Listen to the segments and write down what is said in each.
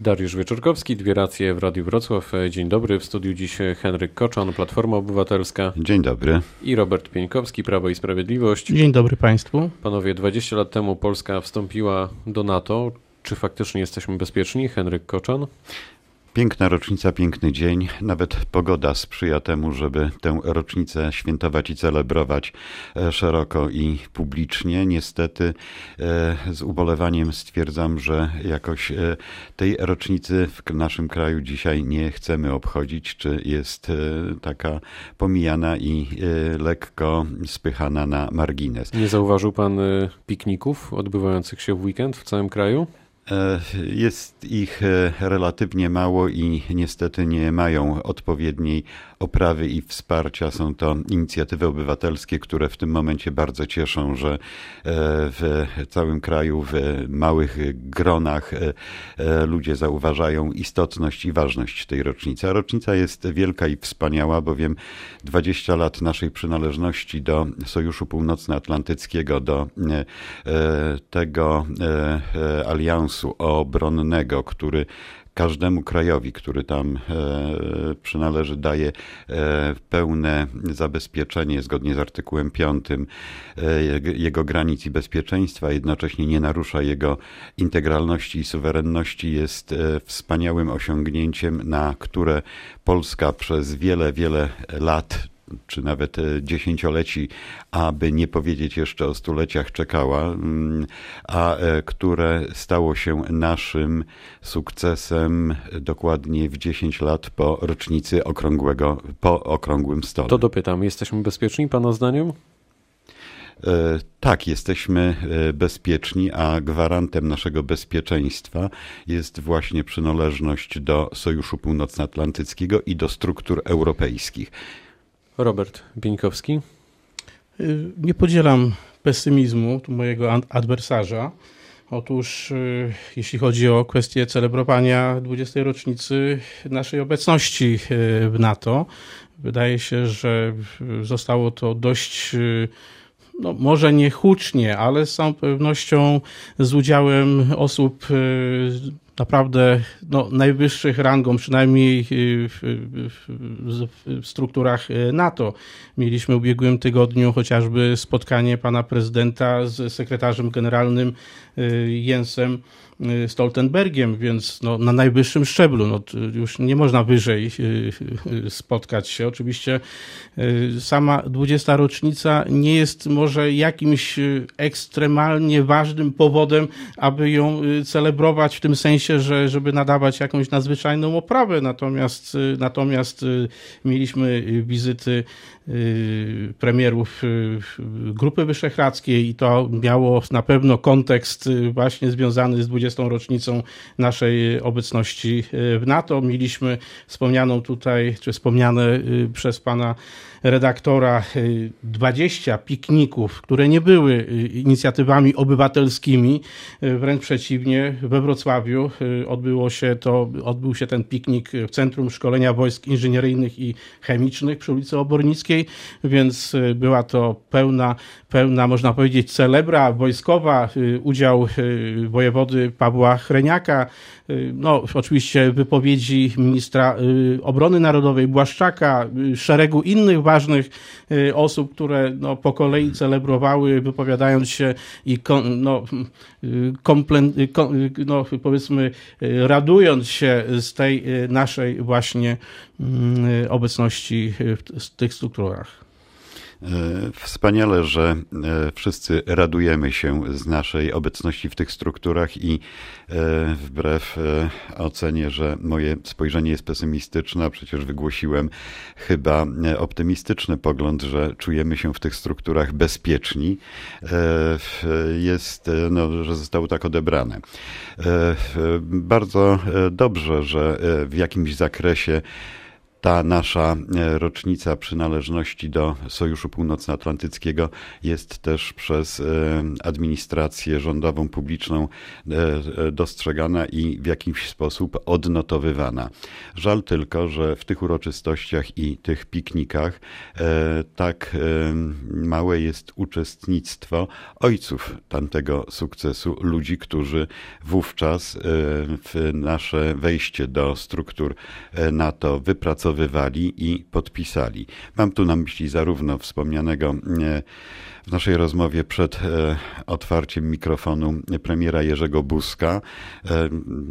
Dariusz Wieczorkowski, dwie racje w Radiu Wrocław. Dzień dobry. W studiu dziś Henryk Koczan, Platforma Obywatelska. Dzień dobry. I Robert Pieńkowski, Prawo i Sprawiedliwość. Dzień dobry Państwu. Panowie, 20 lat temu Polska wstąpiła do NATO. Czy faktycznie jesteśmy bezpieczni? Henryk Koczan. Piękna rocznica, piękny dzień. Nawet pogoda sprzyja temu, żeby tę rocznicę świętować i celebrować e, szeroko i publicznie. Niestety e, z ubolewaniem stwierdzam, że jakoś e, tej rocznicy w naszym kraju dzisiaj nie chcemy obchodzić, czy jest taka pomijana i lekko spychana na margines. Nie zauważył pan pikników odbywających się w weekend w całym kraju? E, jest ich e, relatywnie mało i niestety nie mają odpowiedniej oprawy i wsparcia. Są to inicjatywy obywatelskie, które w tym momencie bardzo cieszą, że e, w całym kraju, w małych gronach ludzie zauważają istotność i ważność tej rocznicy. A rocznica jest wielka i wspaniała, bowiem 20 lat naszej przynależności do Sojuszu Północnoatlantyckiego, do tego aliansu, obronnego, który każdemu krajowi, który tam e, przynależy, daje e, pełne zabezpieczenie zgodnie z artykułem 5 e, jego granic i bezpieczeństwa, jednocześnie nie narusza jego integralności i suwerenności, jest wspaniałym osiągnięciem, na które Polska przez wiele, wiele lat czy nawet e, dziesięcioleci, aby nie powiedzieć jeszcze o stuleciach czekała, mm, a e, które stało się naszym sukcesem dokładnie w 10 lat po rocznicy okrągłego, po okrągłym stole. To dopytam, jesteśmy bezpieczni Pana zdaniem? E, tak, jesteśmy bezpieczni, a gwarantem naszego bezpieczeństwa jest właśnie przynależność do Sojuszu Północnoatlantyckiego i do struktur europejskich. Robert Bieńkowski. Y, nie podzielam pesymizmu tu mojego adwersarza. Otóż, y, jeśli chodzi o kwestię celebrowania 20. rocznicy naszej obecności y, w NATO, wydaje się, że zostało to dość, no, może nie hucznie, ale z całą pewnością z udziałem osób naprawdę no, najwyższych rangą, przynajmniej w, w, w, strukturach e, NATO. Mieliśmy w ubiegłym tygodniu chociażby spotkanie pana prezydenta z sekretarzem generalnym e, Jensem Y, Stoltenbergiem, więc no, na najwyższym szczeblu. No, już nie można wyżej y, y, spotkać się. Oczywiście sama 20. rocznica nie jest może jakimś ekstremalnie ważnym powodem, aby ją celebrować w tym sensie, że żeby nadawać jakąś nadzwyczajną oprawę. Natomiast, natomiast mieliśmy wizyty premierów Grupy Wyszehradzkiej i to miało na pewno kontekst właśnie związany z 20 20. rocznicą naszej obecności w NATO. Mieliśmy wspomnianą tutaj, czy wspomniane przez pana redaktora 20 e, pikników, które nie były inicjatywami obywatelskimi, wręcz przeciwnie, we Wrocławiu odbyło się to, odbył się ten piknik w Centrum Szkolenia Wojsk Inżynieryjnych i Chemicznych przy ulicy Obornickiej, więc była to pełna, pełna, można powiedzieć, celebra wojskowa, udział wojewody Pawła Chreniaka, y, no oczywiście wypowiedzi ministra y, obrony narodowej Błaszczaka, y, szeregu innych ważnych osób, które no, po kolei celebrowały, wypowiadając się i no, komplen, no, powiedzmy radując się z tej naszej właśnie obecności w tych strukturach. E, wspaniale, że e, wszyscy radujemy się z naszej obecności w tych strukturach i e, wbrew ocenie, że moje spojrzenie jest pesymistyczne, przecież wygłosiłem chyba optymistyczny pogląd, że czujemy się w tych strukturach bezpieczni, jest, no, że zostało tak odebrane. Bardzo dobrze, że w jakimś zakresie ta nasza e, rocznica przynależności do Sojuszu Północnoatlantyckiego jest też przez e, administrację rządową, publiczną e, dostrzegana i w jakiś sposób odnotowywana. Żal tylko, że w tych uroczystościach i tych piknikach tak małe jest uczestnictwo ojców tamtego sukcesu, ludzi, którzy wówczas w nasze wejście do struktur NATO wypracowali wypracowywali i podpisali. Mam tu na myśli zarówno wspomnianego e, w naszej rozmowie przed e, otwarciem mikrofonu premiera Jerzego Buzka. E,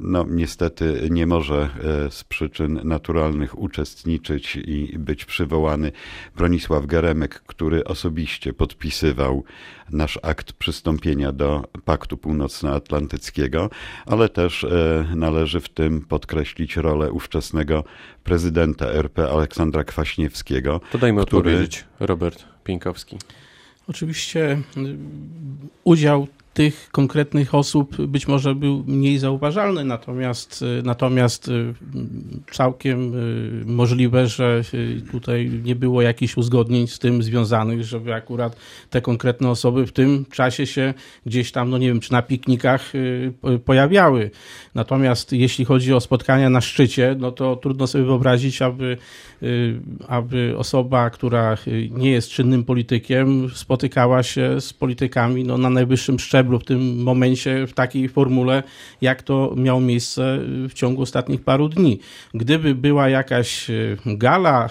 no, niestety nie może z przyczyn naturalnych uczestniczyć i być przywołany Bronisław Geremek, który osobiście podpisywał nasz akt przystąpienia do Paktu Północnoatlantyckiego, ale też należy w tym podkreślić rolę ówczesnego prezydenta RP Aleksandra Kwaśniewskiego. To dajmy który... odpowiedzieć, Robert Pieńkowski. Oczywiście y, udział tych konkretnych osób być może był mniej zauważalny, natomiast, y, natomiast y, całkiem y, możliwe, że tutaj nie było jakichś uzgodnień z tym związanych, żeby akurat te konkretne osoby w tym czasie się gdzieś tam, no nie wiem, czy na piknikach pojawiały. Natomiast jeśli chodzi o spotkania na szczycie, no to trudno sobie wyobrazić, aby, aby osoba, która nie jest czynnym politykiem, spotykała się z politykami no, na najwyższym szczeblu szczeblu w tym momencie, w takiej formule, jak to miało miejsce w ciągu ostatnich paru dni. Gdyby była jakaś e, gala, e,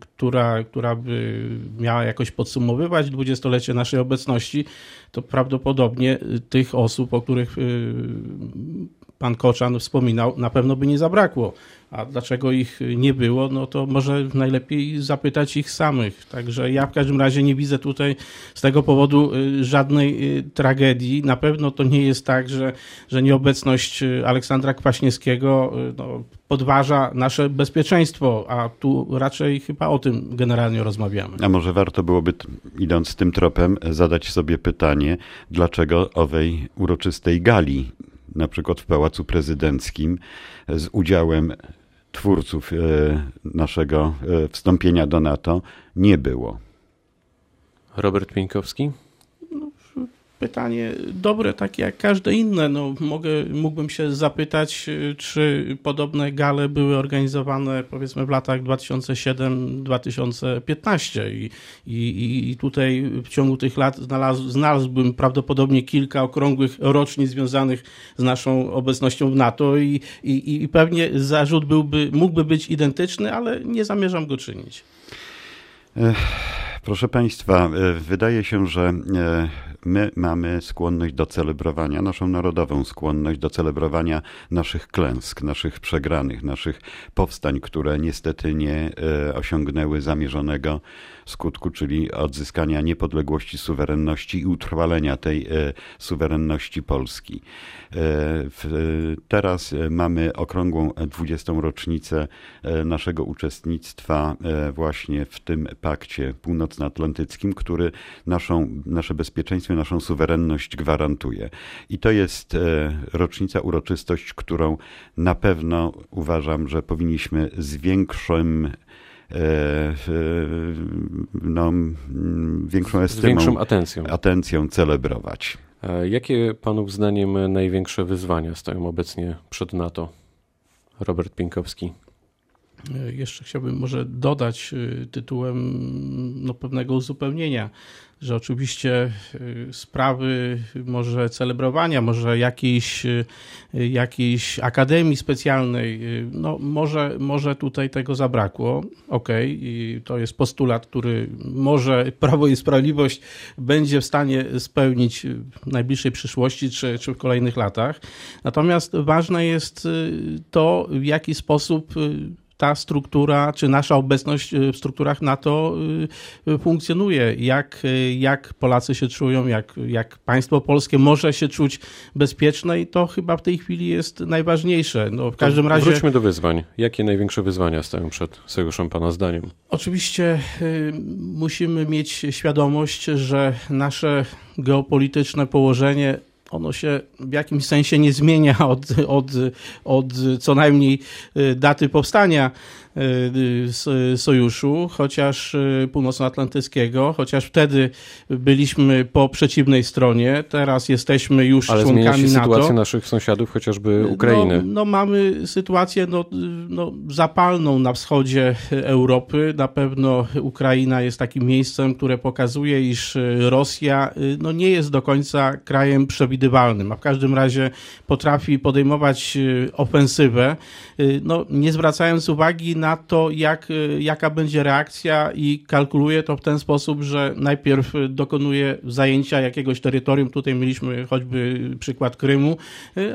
która, która by miała jakoś podsumowywać dwudziestolecie naszej obecności, to prawdopodobnie tych osób, o których e, pan Koczan wspominał, na pewno by nie zabrakło. A dlaczego ich nie było, no to może najlepiej zapytać ich samych. Także ja w każdym razie nie widzę tutaj z tego powodu y, żadnej y, tragedii. Na pewno to nie jest tak, że, że nieobecność y, Aleksandra Kwaśniewskiego no, podważa nasze bezpieczeństwo, a tu raczej chyba o tym generalnie rozmawiamy. A może warto byłoby, idąc tym tropem, zadać sobie pytanie, dlaczego owej uroczystej gali na przykład w Pałacu Prezydenckim z udziałem twórców e, naszego e, wstąpienia do NATO nie było. Robert Pieńkowski? Pytanie dobre, takie jak każde inne. No, mogę, mógłbym się zapytać, czy podobne gale były organizowane powiedzmy w latach 2007-2015 I, i, i tutaj w ciągu tych lat znalazł, znalazłbym prawdopodobnie kilka okrągłych rocznic związanych z naszą obecnością w NATO i, i, i pewnie zarzut byłby, mógłby być identyczny, ale nie zamierzam go czynić. Proszę Państwa, e, wydaje się, że e, my mamy skłonność do celebrowania, naszą narodową skłonność do celebrowania naszych klęsk, naszych przegranych, naszych powstań, które niestety nie e, osiągnęły zamierzonego skutku, czyli odzyskania niepodległości, suwerenności i utrwalenia tej suwerenności Polski. Teraz mamy okrągłą 20. rocznicę naszego uczestnictwa właśnie w tym pakcie północnoatlantyckim, który naszą, nasze bezpieczeństwo naszą suwerenność gwarantuje. I to jest e, rocznica, uroczystość, którą na pewno uważam, że powinniśmy z większym e, no, większą estymą, z większą atencją. atencją celebrować. Jakie Panów zdaniem największe wyzwania stoją obecnie przed NATO? Robert Pienkowski. E, jeszcze chciałbym może dodać tytułem no, pewnego uzupełnienia że oczywiście y, sprawy może celebrowania, może jakiejś, jakiejś akademii specjalnej, no może, może tutaj tego zabrakło. Okej, okay. to jest postulat, który może Prawo i Sprawiedliwość będzie w stanie spełnić w najbliższej przyszłości czy, czy w kolejnych latach. Natomiast ważne jest to, w jaki sposób ta struktura, czy nasza obecność y, w strukturach NATO y, y, funkcjonuje, jak, jak Polacy się czują, jak, jak państwo polskie może się czuć bezpieczne i to chyba w tej chwili jest najważniejsze. No, w każdym razie... Wróćmy do wyzwań. Jakie największe wyzwania stoją przed sojuszem Pana zdaniem? Oczywiście musimy mieć świadomość, że nasze geopolityczne położenie ono się w jakimś sensie nie zmienia od, od, od co najmniej daty powstania sojuszu, chociaż północnoatlantyckiego, chociaż wtedy byliśmy po przeciwnej stronie, teraz jesteśmy już Ale członkami zmienia się NATO. sytuacja naszych sąsiadów, chociażby Ukrainy. No, no mamy sytuację no, no, zapalną na wschodzie Europy. Na pewno Ukraina jest takim miejscem, które pokazuje, iż Rosja no, nie jest do końca krajem przewidywalnym, a w każdym razie potrafi podejmować ofensywę, no, nie zwracając uwagi na to, jak, jaka będzie reakcja i kalkuluje to w ten sposób, że najpierw dokonuje zajęcia jakiegoś terytorium, tutaj mieliśmy choćby przykład Krymu,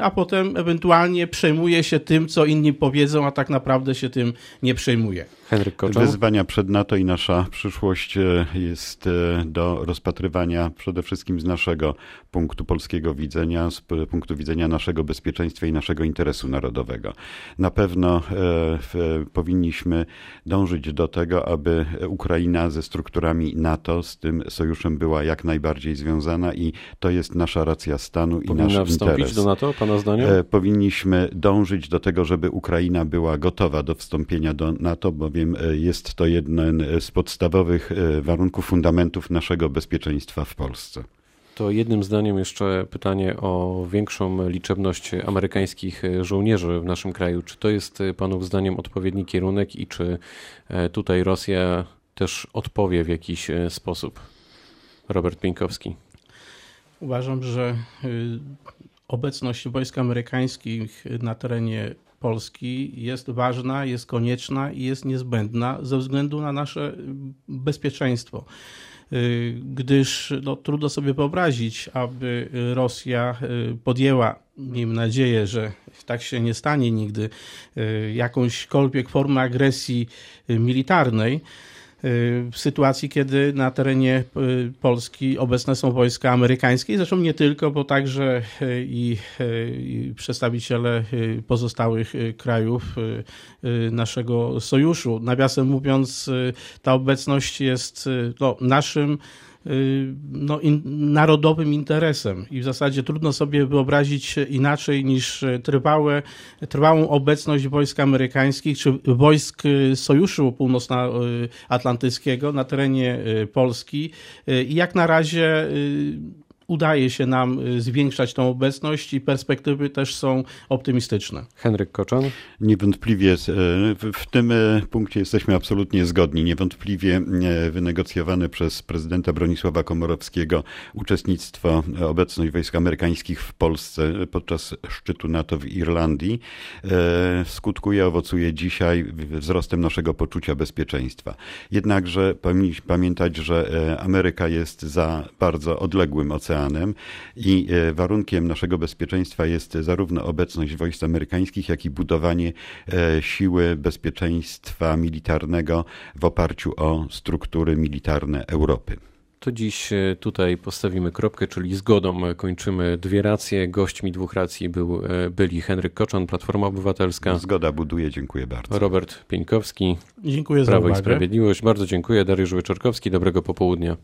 a potem ewentualnie przejmuje się tym, co inni powiedzą, a tak naprawdę się tym nie przejmuje. Henryk Koczan. Wyzwania przed NATO i nasza przyszłość e, jest e, do rozpatrywania przede wszystkim z naszego punktu polskiego widzenia, z punktu widzenia naszego bezpieczeństwa i naszego interesu narodowego. Na pewno e, powinniśmy dążyć do tego, aby Ukraina ze strukturami NATO, z tym sojuszem była jak najbardziej związana i to jest nasza racja stanu Powinna i nasz wstąpić interes. do NATO, Pana zdaniem? Powinniśmy dążyć do tego, żeby Ukraina była gotowa do wstąpienia do NATO, bowiem jest to jeden z podstawowych warunków, fundamentów naszego bezpieczeństwa w Polsce. To jednym zdaniem jeszcze pytanie o większą liczebność amerykańskich żołnierzy w naszym kraju. Czy to jest Panów zdaniem odpowiedni kierunek i czy tutaj Rosja też odpowie w jakiś sposób? Robert Pieńkowski. Uważam, że obecność wojsk amerykańskich na terenie Polski jest ważna, jest konieczna i jest niezbędna ze względu na nasze bezpieczeństwo. Gdyż no, trudno sobie wyobrazić, aby Rosja podjęła, miejmy nadzieję, że tak się nie stanie nigdy, jakąśkolwiek formę agresji militarnej w sytuacji, kiedy na terenie Polski obecne są wojska amerykańskie, zresztą nie tylko, bo także i, i przedstawiciele pozostałych krajów naszego sojuszu. Nawiasem mówiąc, ta obecność jest no, naszym no, in, narodowym interesem. I w zasadzie trudno sobie wyobrazić inaczej niż trwałe, trwałą obecność wojsk amerykańskich czy wojsk Sojuszu Północnoatlantyckiego na terenie Polski. I jak na razie udaje się nam zwiększać tą obecność i perspektywy też są optymistyczne. Henryk Koczan? Niewątpliwie w tym punkcie jesteśmy absolutnie zgodni. Niewątpliwie wynegocjowane przez prezydenta Bronisława Komorowskiego uczestnictwo, obecność wojsk amerykańskich w Polsce podczas szczytu NATO w Irlandii skutkuje, owocuje dzisiaj wzrostem naszego poczucia bezpieczeństwa. Jednakże pamiętać, że Ameryka jest za bardzo odległym oceanem i warunkiem naszego bezpieczeństwa jest zarówno obecność wojsk amerykańskich, jak i budowanie siły bezpieczeństwa militarnego w oparciu o struktury militarne Europy. To dziś tutaj postawimy kropkę, czyli zgodą kończymy dwie racje. Gośćmi dwóch racji był, byli Henryk Koczan, Platforma Obywatelska. Zgoda buduje, dziękuję bardzo. Robert Pieńkowski, Dziękuję Prawo za i uwagę. Sprawiedliwość. Bardzo dziękuję. Dariusz Wyczorkowski, dobrego popołudnia.